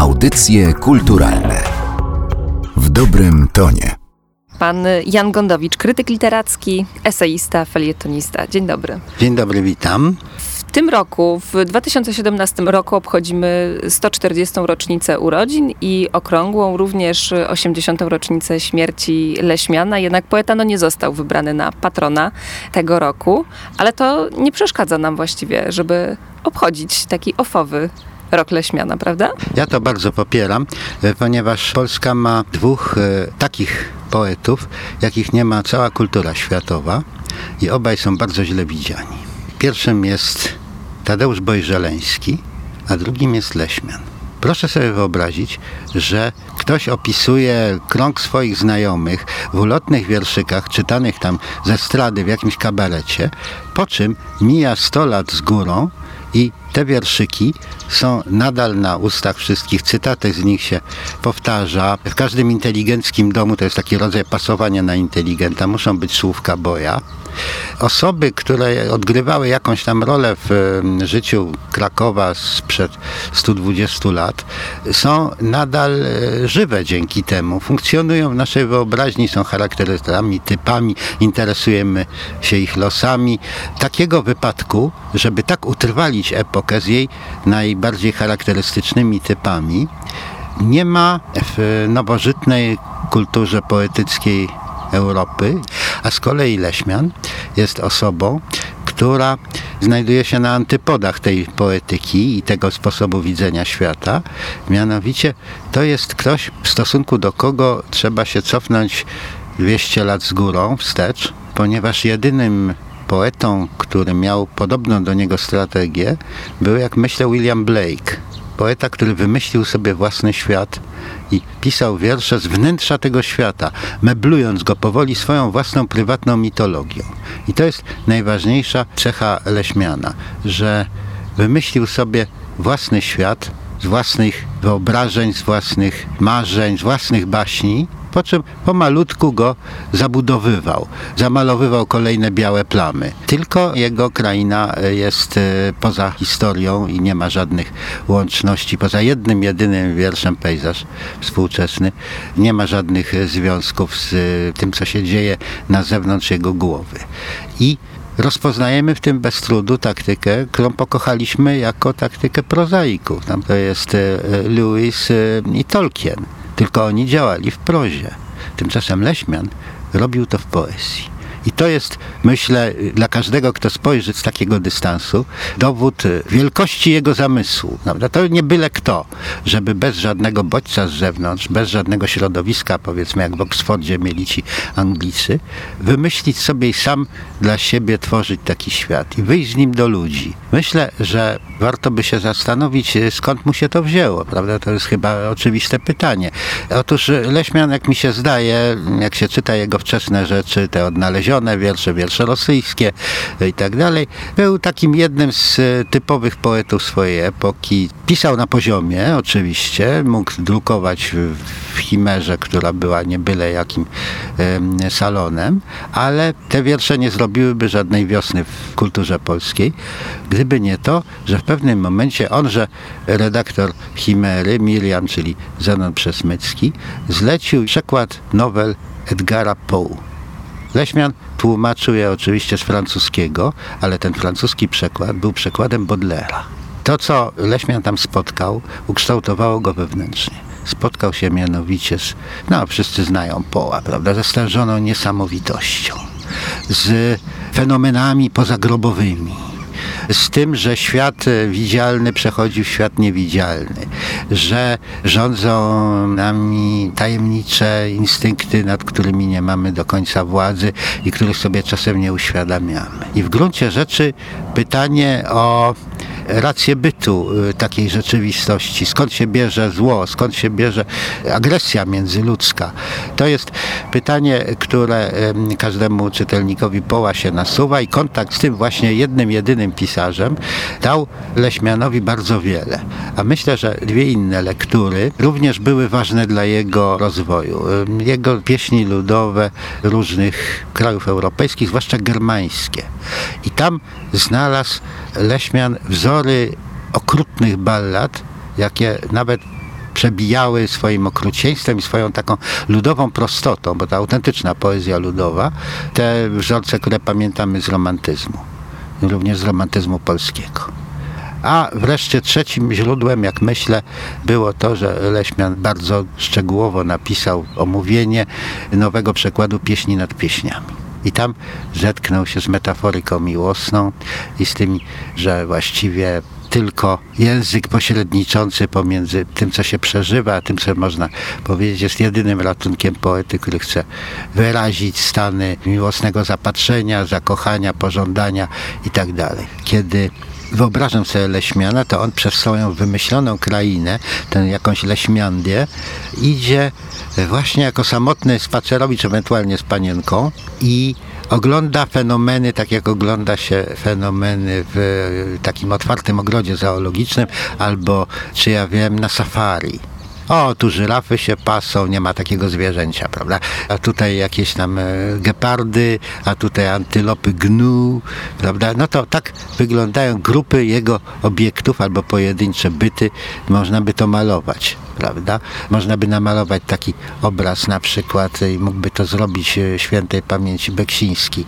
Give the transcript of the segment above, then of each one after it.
Audycje kulturalne w dobrym tonie. Pan Jan Gondowicz, krytyk literacki, eseista, felietonista. Dzień dobry. Dzień dobry, witam. W tym roku, w 2017 roku obchodzimy 140. rocznicę urodzin i okrągłą również 80. rocznicę śmierci Leśmiana. Jednak poeta no, nie został wybrany na patrona tego roku, ale to nie przeszkadza nam właściwie, żeby obchodzić taki ofowy rok Leśmiana, prawda? Ja to bardzo popieram, e, ponieważ Polska ma dwóch e, takich poetów, jakich nie ma cała kultura światowa i obaj są bardzo źle widziani. Pierwszym jest Tadeusz Bojżeleński, a drugim jest Leśmian. Proszę sobie wyobrazić, że ktoś opisuje krąg swoich znajomych w ulotnych wierszykach, czytanych tam ze strady w jakimś kabarecie, po czym mija 100 lat z górą i te wierszyki są nadal na ustach wszystkich, cytaty z nich się powtarza. W każdym inteligenckim domu to jest taki rodzaj pasowania na inteligenta, muszą być słówka boja. Osoby, które odgrywały jakąś tam rolę w życiu Krakowa sprzed 120 lat, są nadal e, żywe dzięki temu. Funkcjonują w naszej wyobraźni, są charakterystami, typami, interesujemy się ich losami. Takiego wypadku, żeby tak utrwalić epokę z jej najbardziej charakterystycznymi typami, nie ma w nowożytnej kulturze poetyckiej Europy, a z kolei Leśmian jest osobą, która znajduje się na antypodach tej poetyki i tego sposobu widzenia świata. Mianowicie to jest ktoś, w stosunku do kogo trzeba się cofnąć 200 lat z górą wstecz, ponieważ jedynym poetą, który miał podobną do niego strategię, był, jak myślę, William Blake. Poeta, który wymyślił sobie własny świat i pisał wiersze z wnętrza tego świata, meblując go powoli swoją własną prywatną mitologią. I to jest najważniejsza cecha Leśmiana, że wymyślił sobie własny świat z własnych wyobrażeń, z własnych marzeń, z własnych baśni po czym pomalutku go zabudowywał, zamalowywał kolejne białe plamy. Tylko jego kraina e, jest e, poza historią i nie ma żadnych łączności, poza jednym, jedynym wierszem pejzaż współczesny, nie ma żadnych e, związków z tym, co się dzieje na zewnątrz jego głowy. I rozpoznajemy w tym bez trudu taktykę, którą pokochaliśmy jako taktykę prozaików. Tam to jest Lewis i Tolkien tylko oni działali w prozie. Tymczasem Leśmian robił to w poezji. I to jest, myślę, dla każdego, kto spojrzy z takiego dystansu, dowód wielkości jego zamysłu. Prawda? To nie byle kto, żeby bez żadnego bodźca z zewnątrz, bez żadnego środowiska, powiedzmy jak w Oksfordzie mieli ci Anglicy, wymyślić sobie i sam dla siebie tworzyć taki świat i wyjść z nim do ludzi. Myślę, że warto by się zastanowić, skąd mu się to wzięło, prawda? To jest chyba oczywiste pytanie. Otóż Leśmian, jak mi się zdaje, jak się czyta jego wczesne rzeczy, te odnalezione znalezione, wiersze, wiersze rosyjskie i tak dalej. Był takim jednym z e, typowych poetów swojej epoki. Pisał na poziomie oczywiście, mógł drukować w Chimerze, która była nie byle jakim salonem, ale te wiersze nie zrobiłyby żadnej wiosny w kulturze polskiej, gdyby nie to, że w pewnym momencie on, że redaktor Chimery, Miriam, czyli Zenon Przesmycki, zlecił przekład nowel Edgara Poe. Leśmian tłumaczył je oczywiście z francuskiego, ale ten francuski przekład był przekładem Baudelaire. To, co Leśmian tam spotkał, ukształtowało go wewnętrznie. Spotkał się mianowicie z, no wszyscy znają Poła, prawda, ze stężoną niesamowitością, z fenomenami pozagrobowymi, z tym, że świat e, widzialny przechodzi w świat niewidzialny, że rządzą nami tajemnicze instynkty, nad którymi nie mamy do końca władzy i których sobie czasem nie uświadamiamy. I w gruncie rzeczy pytanie o rację bytu y, takiej rzeczywistości, skąd się bierze zło, skąd się bierze agresja międzyludzka. To jest pytanie, które każdemu czytelnikowi poła się nasuwa i kontakt z tym właśnie jednym, jedynym pisarzem dał Leśmianowi bardzo wiele. A myślę, że dwie inne lektury również były ważne dla jego rozwoju. Jego pieśni ludowe różnych krajów europejskich, zwłaszcza germańskie. I tam znalazł Leśmian wzory okrutnych ballad, jakie nawet przebijały swoim okrucieństwem i swoją taką ludową prostotą, bo to autentyczna poezja ludowa, te wzorce, które pamiętamy z romantyzmu, również z romantyzmu polskiego. A wreszcie trzecim źródłem, jak myślę, było to, że Leśmian bardzo szczegółowo napisał omówienie nowego przekładu pieśni nad pieśniami. I tam zetknął się z metaforyką miłosną i z tym, że właściwie tylko język pośredniczący pomiędzy tym, co się przeżywa, a tym, co można powiedzieć, jest jedynym ratunkiem poety, który chce wyrazić stany miłosnego zapatrzenia, zakochania, pożądania itd. Tak Kiedy wyobrażam sobie Leśmiana, to on przez swoją wymyśloną krainę, tę jakąś Leśmiandię, idzie właśnie jako samotny spacerowicz, ewentualnie z panienką i ogląda fenomeny, tak jak ogląda się fenomeny w takim otwartym ogrodzie zoologicznym albo, czy ja wiem, na safari. O, tu żyrafy się pasą, nie ma takiego zwierzęcia, prawda? A tutaj jakieś tam e, gepardy, a tutaj antylopy gnu, prawda? No to tak wyglądają grupy jego obiektów albo pojedyncze byty, można by to malować prawda? Można by namalować taki obraz na przykład i mógłby to zrobić e, świętej pamięci Beksiński.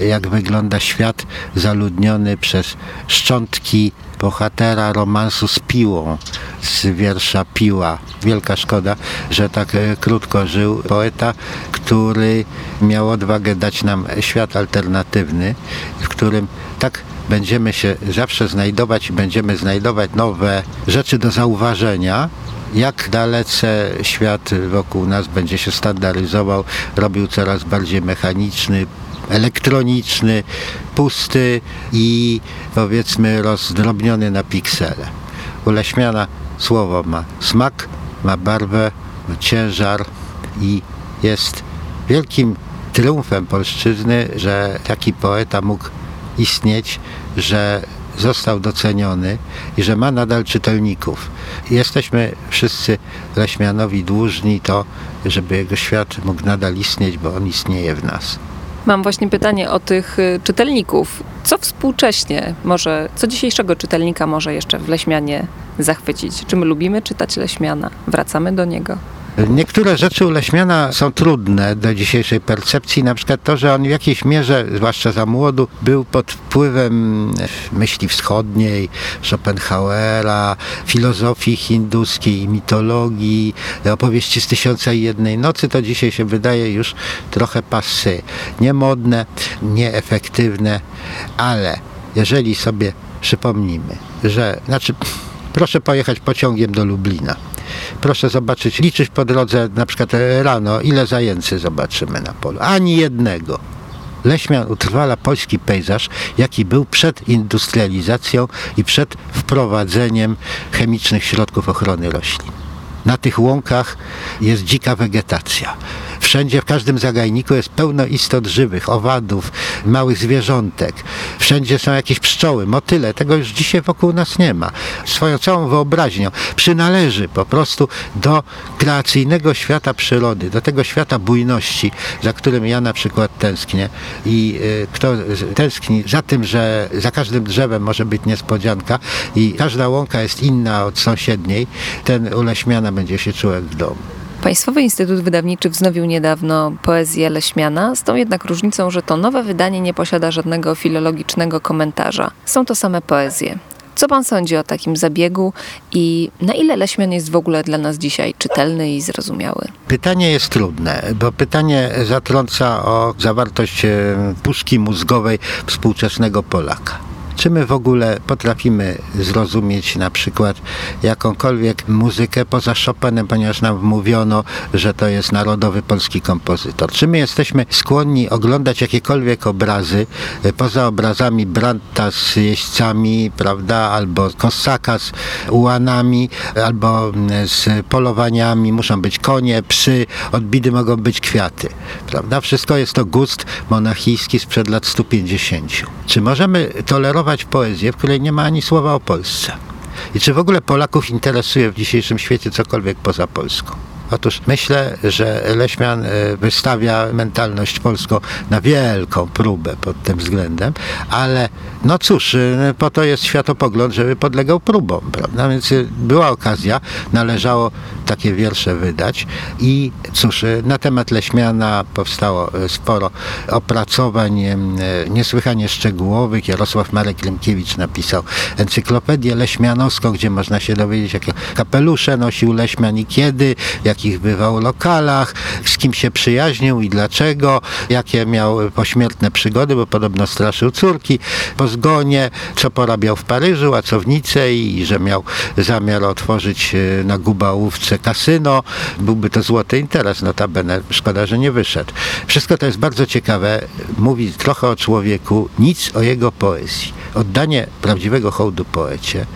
Jak wygląda świat zaludniony przez szczątki bohatera romansu z Piłą, z wiersza Piła. Wielka szkoda, że tak e, krótko żył poeta, który miał odwagę dać nam świat alternatywny, w którym tak będziemy się zawsze znajdować i będziemy znajdować nowe rzeczy do zauważenia, jak dalece świat wokół nas będzie się standaryzował, robił coraz bardziej mechaniczny, elektroniczny, pusty i powiedzmy rozdrobniony na piksele. Uleśmiana słowo ma smak, ma barwę, ma ciężar i jest wielkim triumfem polszczyzny, że taki poeta mógł istnieć, że został doceniony i że ma nadal czytelników. Jesteśmy wszyscy Leśmianowi dłużni to, żeby jego świat mógł nadal istnieć, bo on istnieje w nas. Mam właśnie pytanie o tych y, czytelników. Co współcześnie może, co dzisiejszego czytelnika może jeszcze w Leśmianie zachwycić? Czy my lubimy czytać Leśmiana? Wracamy do niego? Niektóre rzeczy u Leśmiana są trudne do dzisiejszej percepcji, na przykład to, że on w jakiejś mierze, zwłaszcza za młodu, był pod wpływem myśli wschodniej, Schopenhauera, filozofii hinduskiej, mitologii, opowieści z Tysiąca i Jednej Nocy, to dzisiaj się wydaje już trochę pasy. Niemodne, nieefektywne, ale jeżeli sobie przypomnimy, że, znaczy, proszę pojechać pociągiem do Lublina Proszę zobaczyć, liczyć po drodze na przykład rano, ile zajęcy zobaczymy na polu. Ani jednego. Leśmian utrwala polski pejzaż, jaki był przed industrializacją i przed wprowadzeniem chemicznych środków ochrony roślin. Na tych łąkach jest dzika wegetacja. Wszędzie, w każdym zagajniku jest pełno istot żywych, owadów, małych zwierzątek. Wszędzie są jakieś pszczoły, motyle. Tego już dzisiaj wokół nas nie ma. Swoją całą wyobraźnią przynależy po prostu do kreacyjnego świata przyrody, do tego świata bujności, za którym ja na przykład tęsknię. I y, kto tęskni za tym, że za każdym drzewem może być niespodzianka i każda łąka jest inna od sąsiedniej, ten uleśmiana będzie się czuł jak w domu. Państwowy Instytut Wydawniczy wznowił niedawno poezję Leśmiana, z tą jednak różnicą, że to nowe wydanie nie posiada żadnego filologicznego komentarza. Są to same poezje. Co pan sądzi o takim zabiegu i na ile Leśmian jest w ogóle dla nas dzisiaj czytelny i zrozumiały? Pytanie jest trudne, bo pytanie zatrąca o zawartość e, puszki mózgowej współczesnego Polaka. Czy my w ogóle potrafimy zrozumieć na przykład jakąkolwiek muzykę poza Chopinem, ponieważ nam wmówiono, że to jest narodowy polski kompozytor? Czy my jesteśmy skłonni oglądać jakiekolwiek obrazy e, poza obrazami Brandta z jeźdźcami, prawda, albo Kosaka z ułanami, albo mm, z polowaniami, muszą być konie, psy, odbity mogą być kwiaty, prawda? Wszystko jest to gust monachijski sprzed lat 150. Czy możemy tolerować poezję, w której nie ma ani słowa o Polsce. I czy w ogóle Polaków interesuje w dzisiejszym świecie cokolwiek poza Polską? Otóż myślę, że Leśmian e, wystawia mentalność polską na wielką próbę pod tym względem, ale no cóż, e, po to jest światopogląd, żeby podlegał próbom, prawda? Więc e, była okazja, należało takie wiersze wydać i cóż, na temat Leśmiana powstało sporo opracowań niesłychanie szczegółowych. Jarosław Marek Lemkiewicz napisał encyklopedię leśmianowską, gdzie można się dowiedzieć, jakie kapelusze nosił Leśmian i kiedy, jak jakich bywał lokalach, z kim się przyjaźnił i dlaczego, jakie miał pośmiertne przygody, bo podobno straszył córki po zgonie, co porabiał w Paryżu, a co w i że miał zamiar otworzyć e, na Gubałówce kasyno. Byłby to złoty interes, notabene. Szkoda, że nie wyszedł. Wszystko to jest bardzo ciekawe. Mówi trochę o człowieku, nic o jego poezji. Oddanie prawdziwego hołdu poecie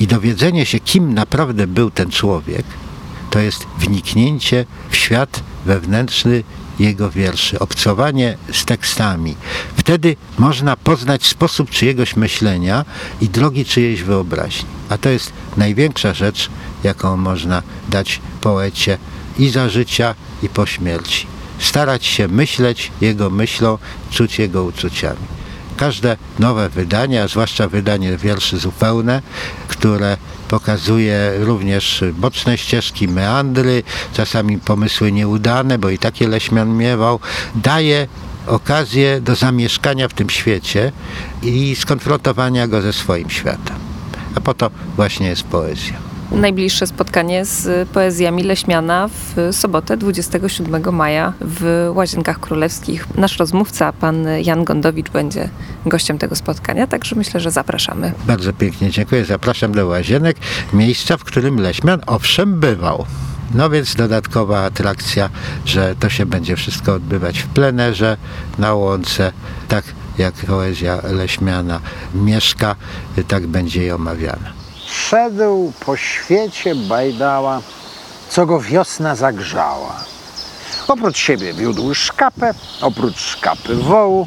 i dowiedzenie się, kim naprawdę był ten człowiek, to jest wniknięcie w świat wewnętrzny jego wierszy, obcowanie z tekstami. Wtedy można poznać sposób czyjegoś myślenia i drogi czyjejś wyobraźni. A to jest największa rzecz, jaką można dać poecie i za życia, i po śmierci. Starać się myśleć jego myślą, czuć jego uczuciami. Każde nowe wydanie, a zwłaszcza wydanie wierszy zupełne, które pokazuje również boczne ścieżki, meandry, czasami pomysły nieudane, bo i takie Leśmian miewał, daje okazję do zamieszkania w tym świecie i skonfrontowania go ze swoim światem. A po to właśnie jest poezja najbliższe spotkanie z poezjami Leśmiana w sobotę 27 maja w Łazienkach Królewskich. Nasz rozmówca, pan Jan Gondowicz, będzie gościem tego spotkania, także myślę, że zapraszamy. Bardzo pięknie dziękuję. Zapraszam do Łazienek, miejsca, w którym Leśmian owszem bywał. No więc dodatkowa atrakcja, że to się będzie wszystko odbywać w plenerze, na łące, tak jak poezja Leśmiana mieszka, tak będzie jej omawiana. Szedł po świecie bajdała, co go wiosna zagrzała. Oprócz siebie wiódł szkapę, oprócz szkapy wołu,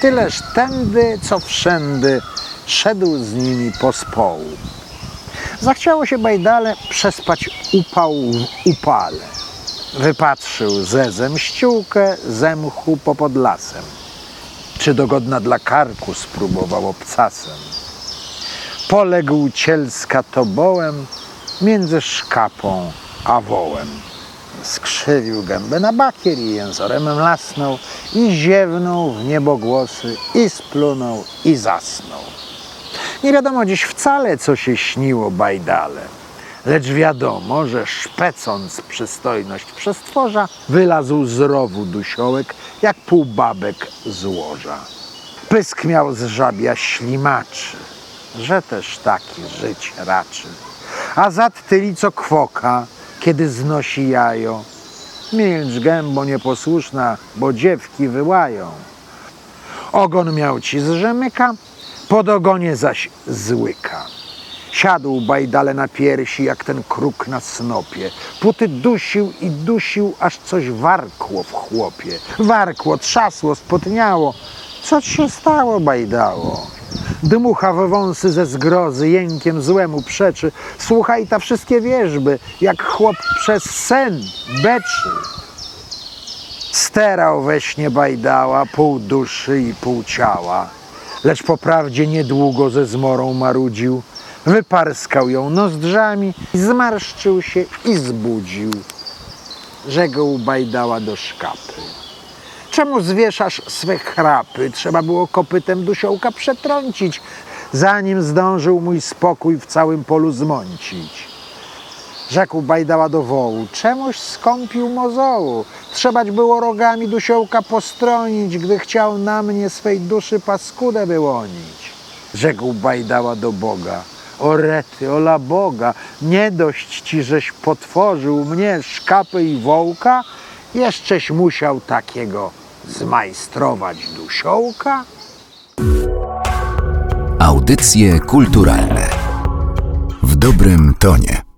tyleż tędy, co wszędy, szedł z nimi pospołu. Zachciało się bajdale przespać upał w upale. Wypatrzył zezem ściółkę, zemchu popod lasem. Czy dogodna dla karku spróbował obcasem poległ cielska tobołem między szkapą a wołem. Skrzywił gębę na bakier i jęzorem lasnął i ziewnął w niebogłosy i splunął i zasnął. Nie wiadomo dziś wcale, co się śniło bajdale, lecz wiadomo, że szpecąc przystojność przestworza, wylazł z rowu dusiołek, jak półbabek z łoża. Pysk miał z żabia ślimaczy, że też taki żyć raczy. A zad tyli co kwoka, kiedy znosi jajo. Milcz gębo nieposłuszna, bo dziewki wyłają. Ogon miał ci z pod ogonie zaś złyka. Siadł bajdale na piersi, jak ten kruk na snopie. Puty dusił i dusił, aż coś warkło w chłopie. Warkło, trzasło, spotniało. Co ci się stało, bajdało? Dmucha we wąsy ze zgrozy, jękiem złemu przeczy. Słuchaj ta wszystkie wierzby, jak chłop przez sen beczy. Sterał we śnie bajdała, pół duszy i pół ciała. Lecz po prawdzie niedługo ze zmorą marudził. Wyparskał ją nozdrzami, zmarszczył się i zbudził. Rzekł bajdała do szkapy. Czemu zwieszasz swe chrapy? Trzeba było kopytem dusiołka przetrącić, zanim zdążył mój spokój w całym polu zmącić. Rzekł bajdała do wołu, czemuś skąpił mozołu? Trzebać było rogami dusiołka postronić, gdy chciał na mnie swej duszy paskudę wyłonić. Rzekł bajdała do Boga, o rety, ola Boga, nie dość ci, żeś potworzył mnie, szkapy i wołka, jeszcześ musiał takiego zmajstrować dusiołka? Audycje kulturalne w dobrym tonie.